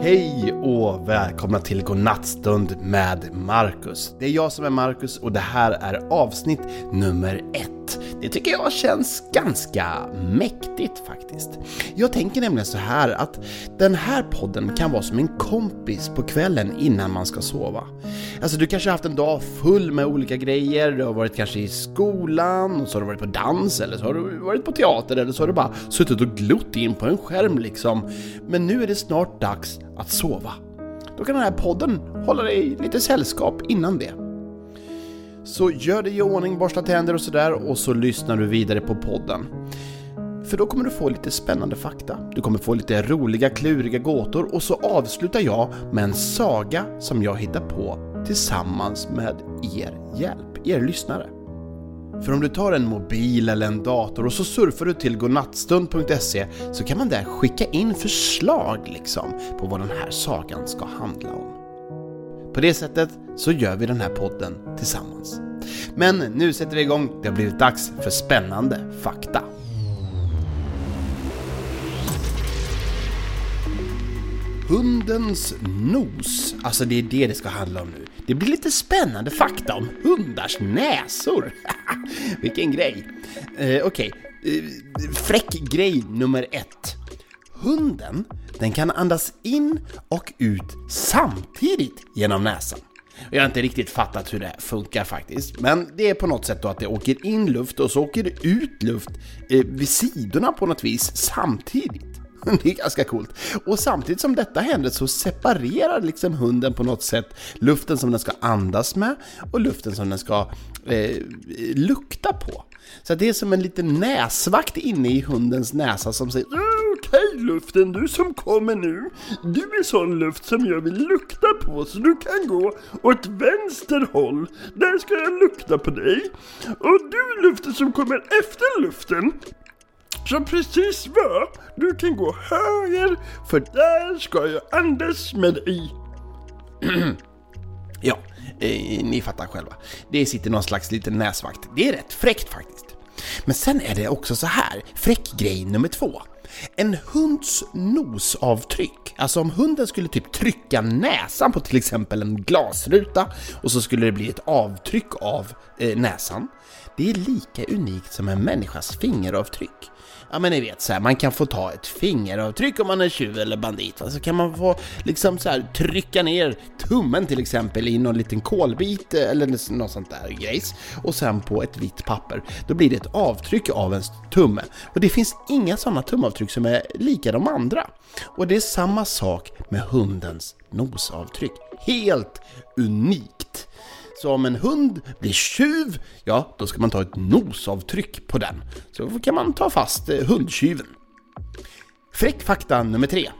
Hej och välkomna till Godnattstund med Marcus. Det är jag som är Marcus och det här är avsnitt nummer ett. Det tycker jag känns ganska mäktigt faktiskt. Jag tänker nämligen så här att den här podden kan vara som en kompis på kvällen innan man ska sova. Alltså du kanske har haft en dag full med olika grejer, du har varit kanske i skolan, och så har du varit på dans, eller så har du varit på teater, eller så har du bara suttit och glott in på en skärm liksom. Men nu är det snart dags att sova. Då kan den här podden hålla dig lite sällskap innan det. Så gör dig i ordning, borsta tänder och sådär och så lyssnar du vidare på podden. För då kommer du få lite spännande fakta, du kommer få lite roliga kluriga gåtor och så avslutar jag med en saga som jag hittar på tillsammans med er hjälp, er lyssnare. För om du tar en mobil eller en dator och så surfar du till godnattstund.se så kan man där skicka in förslag liksom på vad den här sagan ska handla om. På det sättet så gör vi den här podden tillsammans. Men nu sätter vi igång, det har blivit dags för spännande fakta. Hundens nos, alltså det är det det ska handla om nu. Det blir lite spännande fakta om hundars näsor. Vilken grej! Eh, Okej, okay. eh, fräck grej nummer ett. Hunden, den kan andas in och ut samtidigt genom näsan. Jag har inte riktigt fattat hur det funkar faktiskt, men det är på något sätt då att det åker in luft och så åker det ut luft eh, vid sidorna på något vis samtidigt. Det är ganska coolt. Och samtidigt som detta händer så separerar liksom hunden på något sätt luften som den ska andas med och luften som den ska eh, lukta på. Så det är som en liten näsvakt inne i hundens näsa som säger Okej luften, du som kommer nu. Du är sån luft som jag vill lukta på så du kan gå åt vänster håll. Där ska jag lukta på dig. Och du luften som kommer efter luften. Som precis var, du kan gå höger för där ska jag andas med dig. ja, eh, ni fattar själva. Det sitter någon slags liten näsvakt. Det är rätt fräckt faktiskt. Men sen är det också så här, fräck grej nummer två. En hunds nosavtryck, alltså om hunden skulle typ trycka näsan på till exempel en glasruta och så skulle det bli ett avtryck av eh, näsan. Det är lika unikt som en människas fingeravtryck ja men ni vet så här, man kan få ta ett fingeravtryck om man är tjuv eller bandit. Va? Så kan man få liksom så här trycka ner tummen till exempel i någon liten kolbit eller något sånt där grejs och sen på ett vitt papper. Då blir det ett avtryck av ens tumme. Och det finns inga sådana tumavtryck som är lika de andra. Och det är samma sak med hundens nosavtryck. Helt unikt! Så om en hund blir tjuv, ja, då ska man ta ett nosavtryck på den. Så kan man ta fast eh, hundtjuven. Fräck fakta nummer tre.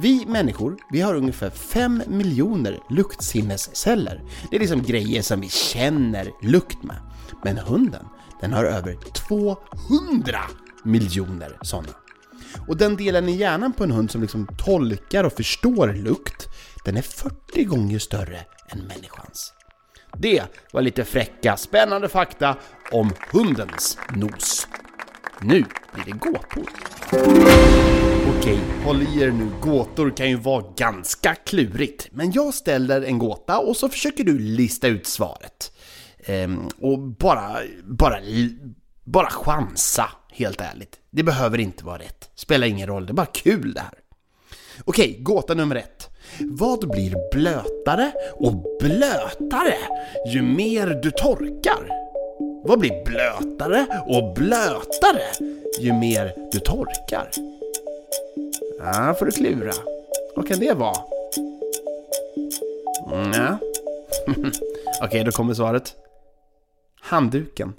Vi människor, vi har ungefär 5 miljoner luktsinnesceller. Det är liksom grejer som vi känner lukt med. Men hunden, den har över 200 miljoner sådana. Och den delen i hjärnan på en hund som liksom tolkar och förstår lukt, den är 40 gånger större än människans. Det var lite fräcka, spännande fakta om hundens nos. Nu blir det gåtor. Okej, håll i er nu. Gåtor kan ju vara ganska klurigt. Men jag ställer en gåta och så försöker du lista ut svaret. Ehm, och bara, bara, bara chansa, helt ärligt. Det behöver inte vara rätt. Spelar ingen roll, det är bara kul det här. Okej, gåta nummer ett. Vad blir blötare och blötare ju mer du torkar? Vad blir blötare och blötare ju mer du torkar? Ja, får du klura. Vad kan det vara? Mm, Nja. Okej, okay, då kommer svaret. Handduken.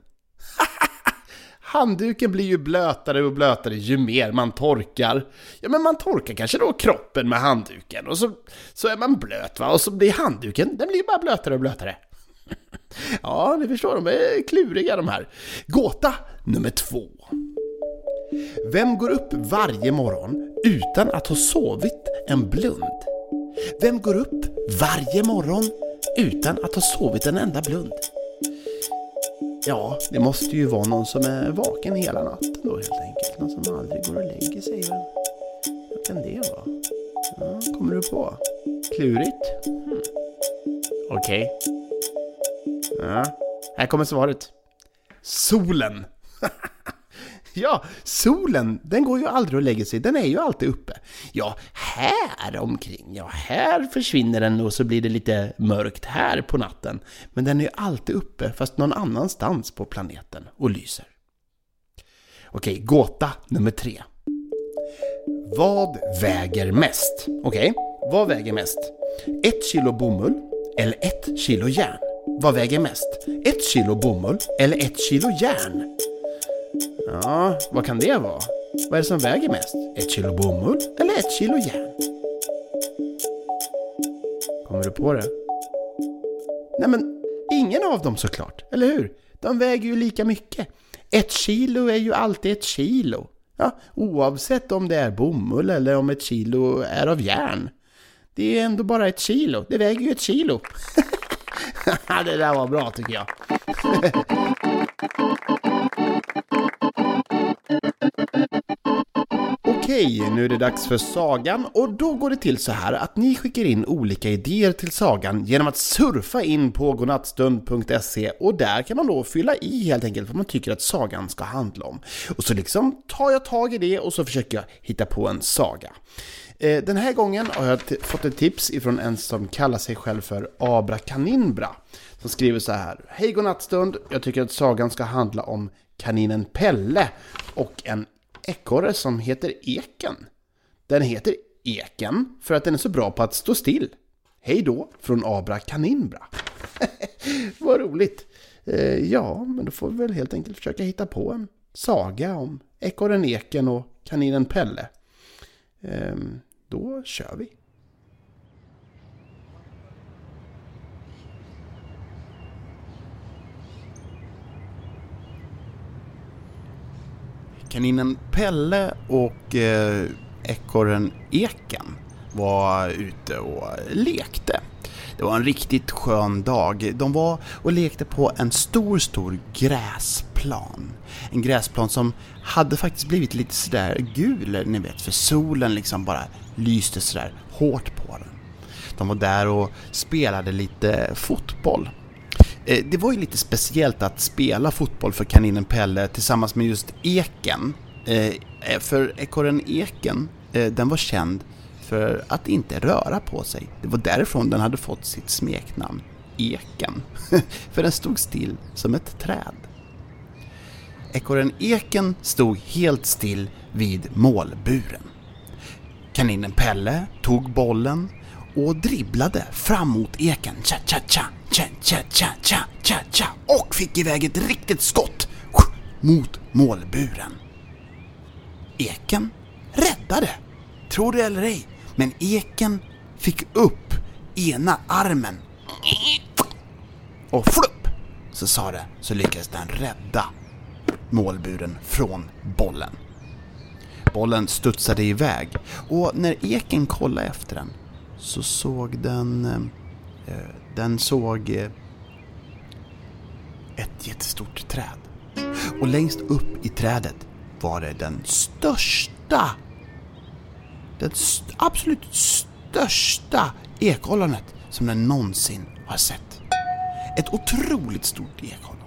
Handduken blir ju blötare och blötare ju mer man torkar. Ja, men man torkar kanske då kroppen med handduken och så, så är man blöt va? Och så blir handduken, den blir ju bara blötare och blötare. Ja, ni förstår, de är kluriga de här. Gåta nummer två. Vem går upp varje morgon utan att ha sovit en blund? Vem går upp varje morgon utan att ha sovit en enda blund? Ja, det måste ju vara någon som är vaken hela natten då helt enkelt. Någon som aldrig går och lägger sig. Vad kan det vara? Ja, kommer upp på? Klurigt? Hmm. Okej. Ja, här kommer svaret. Solen! ja, solen, den går ju aldrig och lägger sig, den är ju alltid uppe. Ja, här omkring, ja, här försvinner den och så blir det lite mörkt här på natten. Men den är ju alltid uppe, fast någon annanstans på planeten och lyser. Okej, gåta nummer tre. Vad väger mest? Okej, vad väger mest? Ett kilo bomull eller ett kilo järn? Vad väger mest? Ett kilo bomull eller ett kilo järn? Ja, vad kan det vara? Vad är det som väger mest? Ett kilo bomull eller ett kilo järn? Kommer du på det? Nej men, ingen av dem såklart, eller hur? De väger ju lika mycket. Ett kilo är ju alltid ett kilo. Ja, oavsett om det är bomull eller om ett kilo är av järn. Det är ändå bara ett kilo. Det väger ju ett kilo. det där var bra tycker jag. Okej, nu är det dags för sagan och då går det till så här att ni skickar in olika idéer till sagan genom att surfa in på godnattstund.se och där kan man då fylla i helt enkelt vad man tycker att sagan ska handla om. Och så liksom tar jag tag i det och så försöker jag hitta på en saga. Eh, den här gången har jag fått ett tips ifrån en som kallar sig själv för Abra Kaninbra. Som skriver så här. Hej godnattstund, jag tycker att sagan ska handla om kaninen Pelle och en ekorre som heter Eken. Den heter Eken för att den är så bra på att stå still. Hej då från Abra Kaninbra. Vad roligt. Eh, ja, men då får vi väl helt enkelt försöka hitta på en saga om ekorren Eken och kaninen Pelle. Eh, då kör vi. Kaninen Pelle och eh, ekorren Eken var ute och lekte. Det var en riktigt skön dag. De var och lekte på en stor, stor gräsplan. En gräsplan som hade faktiskt blivit lite sådär gul, ni vet, för solen liksom bara lyste sådär hårt på den. De var där och spelade lite fotboll. Eh, det var ju lite speciellt att spela fotboll för kaninen Pelle tillsammans med just Eken. Eh, eh, för ekorren Eken, den var känd för att inte röra på sig. Det var därifrån den hade fått sitt smeknamn, Eken. för den stod still som ett träd. Ekorren Eken stod helt still vid målburen. Kaninen Pelle tog bollen och dribblade fram mot eken. Cha-cha-cha, cha-cha-cha, cha-cha och fick iväg ett riktigt skott mot målburen. Eken räddade, Tro det eller ej, men eken fick upp ena armen och flupp så sa det så lyckades den rädda målburen från bollen. Bollen studsade iväg och när eken kollade efter den så såg den... Eh, den såg eh, ett jättestort träd. Och längst upp i trädet var det den största, det st absolut största ekollonet som den någonsin har sett. Ett otroligt stort ekollon.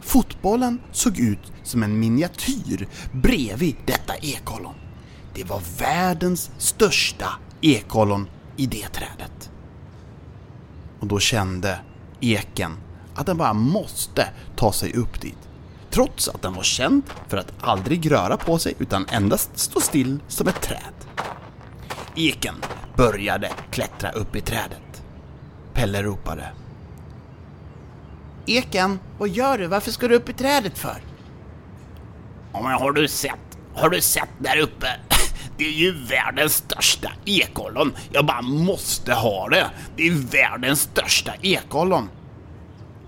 Fotbollen såg ut som en miniatyr bredvid detta ekollon. Det var världens största ekollon i det trädet. Och då kände eken att den bara måste ta sig upp dit. Trots att den var känd för att aldrig röra på sig utan endast stå still som ett träd. Eken började klättra upp i trädet. Pelle ropade. Eken, vad gör du? Varför ska du upp i trädet för? Ja, men har du sett? Har du sett där uppe? Det är ju världens största ekollon. Jag bara måste ha det. Det är världens största ekollon.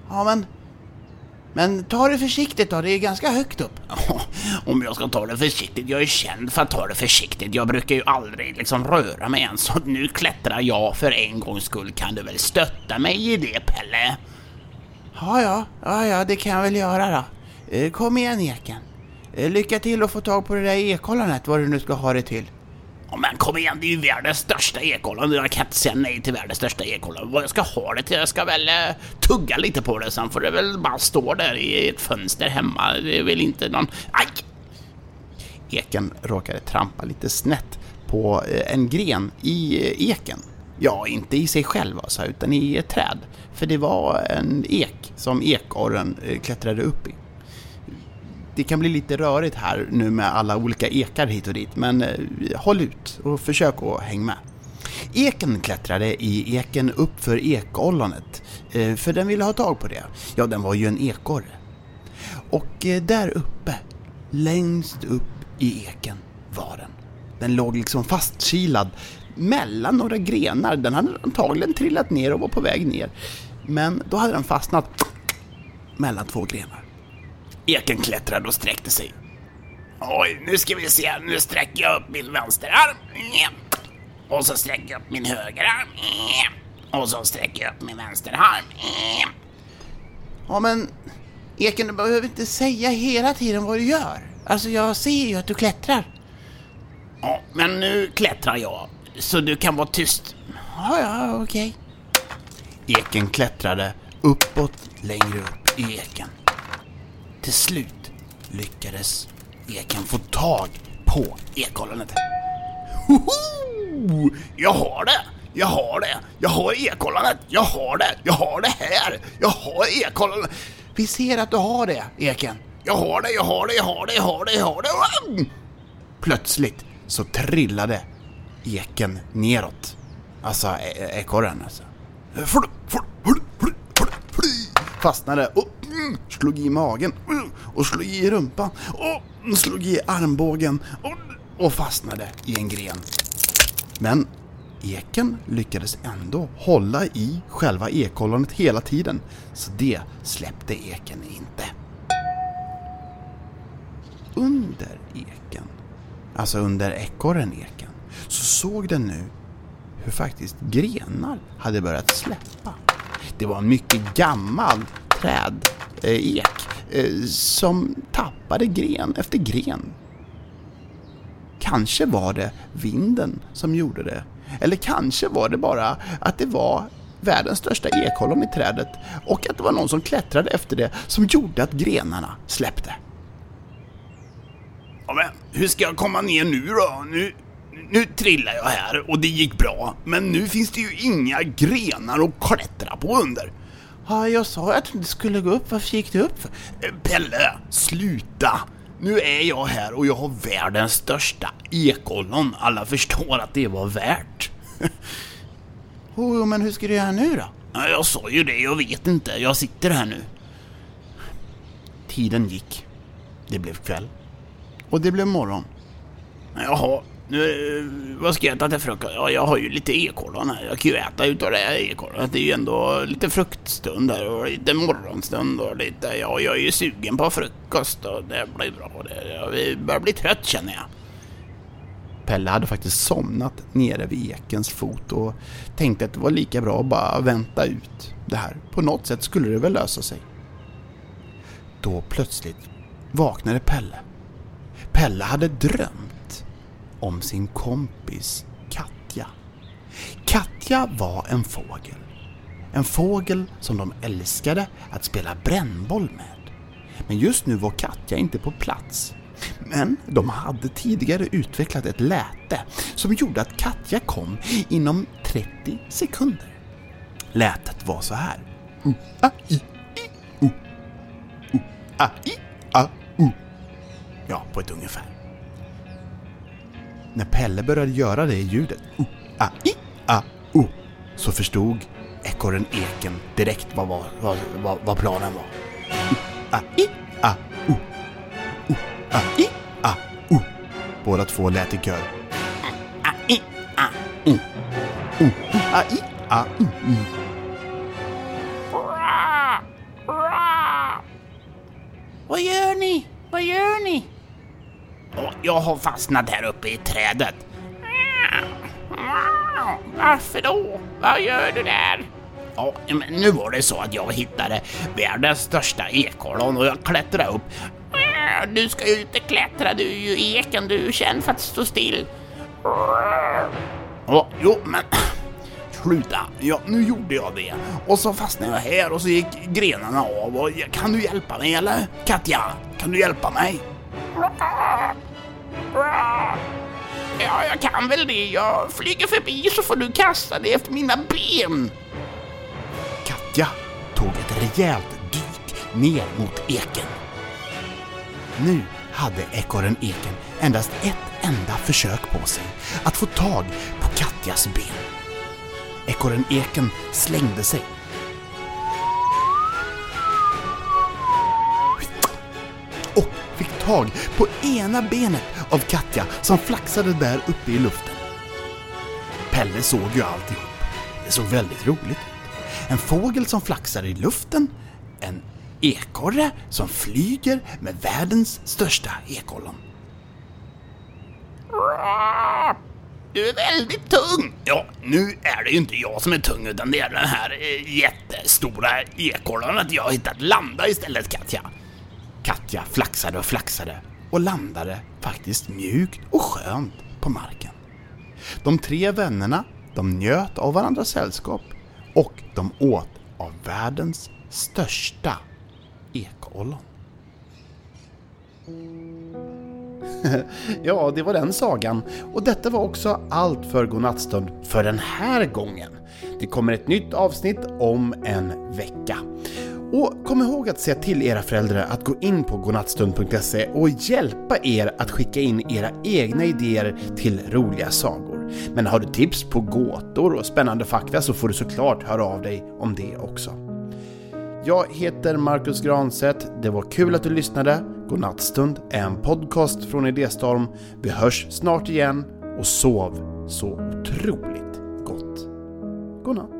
Ja, men... Men ta det försiktigt då, det är ganska högt upp. Om jag ska ta det försiktigt. Jag är känd för att ta det försiktigt. Jag brukar ju aldrig liksom röra mig än, så nu klättrar jag för en gångs skull. Kan du väl stötta mig i det, Pelle? Ja, ja, ja, ja, det kan jag väl göra då. Eh, kom igen, Eken. Eh, lycka till att få tag på det där ekollonet, vad du nu ska ha det till. Ja, men kom igen, det är ju världens största ekollon. Jag kan inte säga nej till världens största ekollon. Vad jag ska ha det till? Jag ska väl eh, tugga lite på det, sen får det väl bara stå där i ett fönster hemma. Det är väl inte någon... Aj! Eken råkade trampa lite snett på eh, en gren i eken. Ja, inte i sig själv alltså, utan i ett träd. För det var en ek som ekorren klättrade upp i. Det kan bli lite rörigt här nu med alla olika ekar hit och dit, men eh, håll ut och försök att hänga med. Eken klättrade i eken upp för ekollonet, eh, för den ville ha tag på det. Ja, den var ju en ekorre. Och eh, där uppe, längst upp i eken var den. Den låg liksom fastkilad mellan några grenar. Den hade antagligen trillat ner och var på väg ner. Men då hade den fastnat mellan två grenar. Eken klättrade och sträckte sig. Oj, nu ska vi se. Nu sträcker jag upp min vänsterarm. Och så sträcker jag upp min högerarm. Och så sträcker jag upp min vänsterarm. Ja, men Eken, du behöver inte säga hela tiden vad du gör. Alltså, jag ser ju att du klättrar. Ja, men nu klättrar jag, så du kan vara tyst. Ja, ja, okej. Eken klättrade uppåt, längre upp i eken. Till slut lyckades eken få tag på ekollonet. Hoho! Jag har det! Jag har det! Jag har ekollonet! Jag har det! Jag har det här! Jag har ekollonet! Vi ser att du har det, Eken. Jag har det, jag har det, jag har det, jag har det, jag har det. Plötsligt så trillade eken neråt. Alltså e-, e-, e-, ekorren alltså. Fastnade och mm, slog i magen och slog i rumpan och slog i armbågen och fastnade i en gren. Men eken lyckades ändå hålla i själva ekollonet hela tiden, så det släppte eken inte. Under eken alltså under ekorren eken, så såg den nu hur faktiskt grenar hade börjat släppa. Det var en mycket gammal träd, eh, ek, eh, som tappade gren efter gren. Kanske var det vinden som gjorde det. Eller kanske var det bara att det var världens största ekollon i trädet och att det var någon som klättrade efter det som gjorde att grenarna släppte. Ja, men hur ska jag komma ner nu då? Nu, nu trillar jag här och det gick bra. Men nu finns det ju inga grenar att klättra på under. Ja, jag sa att du inte skulle gå upp. Varför gick du upp? Eh, Pelle, sluta! Nu är jag här och jag har världens största ekollon. Alla förstår att det var värt. oh, men hur ska du göra nu då? Ja, jag sa ju det, jag vet inte. Jag sitter här nu. Tiden gick. Det blev kväll. Och det blev morgon. Jaha, nu, vad ska jag äta till frukost? Ja, jag har ju lite ekollon här. Jag kan ju äta utav det här ekollonet. Det är ju ändå lite fruktstund här och lite morgonstund och lite... Ja, jag är ju sugen på frukost och det blir bra. Det, jag börjar bli trött känner jag. Pelle hade faktiskt somnat nere vid ekens fot och tänkte att det var lika bra att bara vänta ut det här. På något sätt skulle det väl lösa sig. Då plötsligt vaknade Pelle Pelle hade drömt om sin kompis Katja. Katja var en fågel. En fågel som de älskade att spela brännboll med. Men just nu var Katja inte på plats. Men de hade tidigare utvecklat ett läte som gjorde att Katja kom inom 30 sekunder. Lätet var så här. Uh, a, i, i, uh. Uh, a, i, a. Ja, på ett ungefär. När Pelle började göra det ljudet, o, a, i, a, o, så förstod ekorren Eken direkt vad, vad, vad, vad planen var. O, a, i, a, o. O, a, i, a, o. Båda två lät i kör. A, i, a, o. O, a, i, a, o. Vad gör ni? Vad gör ni? Jag har fastnat här uppe i trädet. Varför då? Vad gör du där? Ja, men nu var det så att jag hittade världens största ekollon och jag klättrade upp. Du ska ju inte klättra, du är ju eken, du är känd för att stå still. Ja, jo, men sluta. Ja, nu gjorde jag det. Och så fastnade jag här och så gick grenarna av. Och, kan du hjälpa mig eller? Katja, kan du hjälpa mig? Ja, jag kan väl det. Jag flyger förbi så får du kasta det efter mina ben. Katja tog ett rejält dyk ner mot eken. Nu hade ekorren eken endast ett enda försök på sig att få tag på Katjas ben. Ekorren eken slängde sig tag på ena benet av Katja som flaxade där uppe i luften. Pelle såg ju alltihop. Det såg väldigt roligt ut. En fågel som flaxar i luften, en ekorre som flyger med världens största ekollon. Du är väldigt tung! Ja, nu är det ju inte jag som är tung utan det är den här eh, jättestora ekollonet jag har hittat landa istället Katja. Katja flaxade och flaxade och landade faktiskt mjukt och skönt på marken. De tre vännerna, de njöt av varandras sällskap och de åt av världens största ekollon. ja, det var den sagan. Och detta var också allt för Godnattstund för den här gången. Det kommer ett nytt avsnitt om en vecka. Och kom ihåg att säga till era föräldrar att gå in på godnattstund.se och hjälpa er att skicka in era egna idéer till roliga sagor. Men har du tips på gåtor och spännande fakta så får du såklart höra av dig om det också. Jag heter Marcus Granset. Det var kul att du lyssnade. Godnattstund är en podcast från Idéstorm. Vi hörs snart igen och sov så otroligt gott. Godnatt.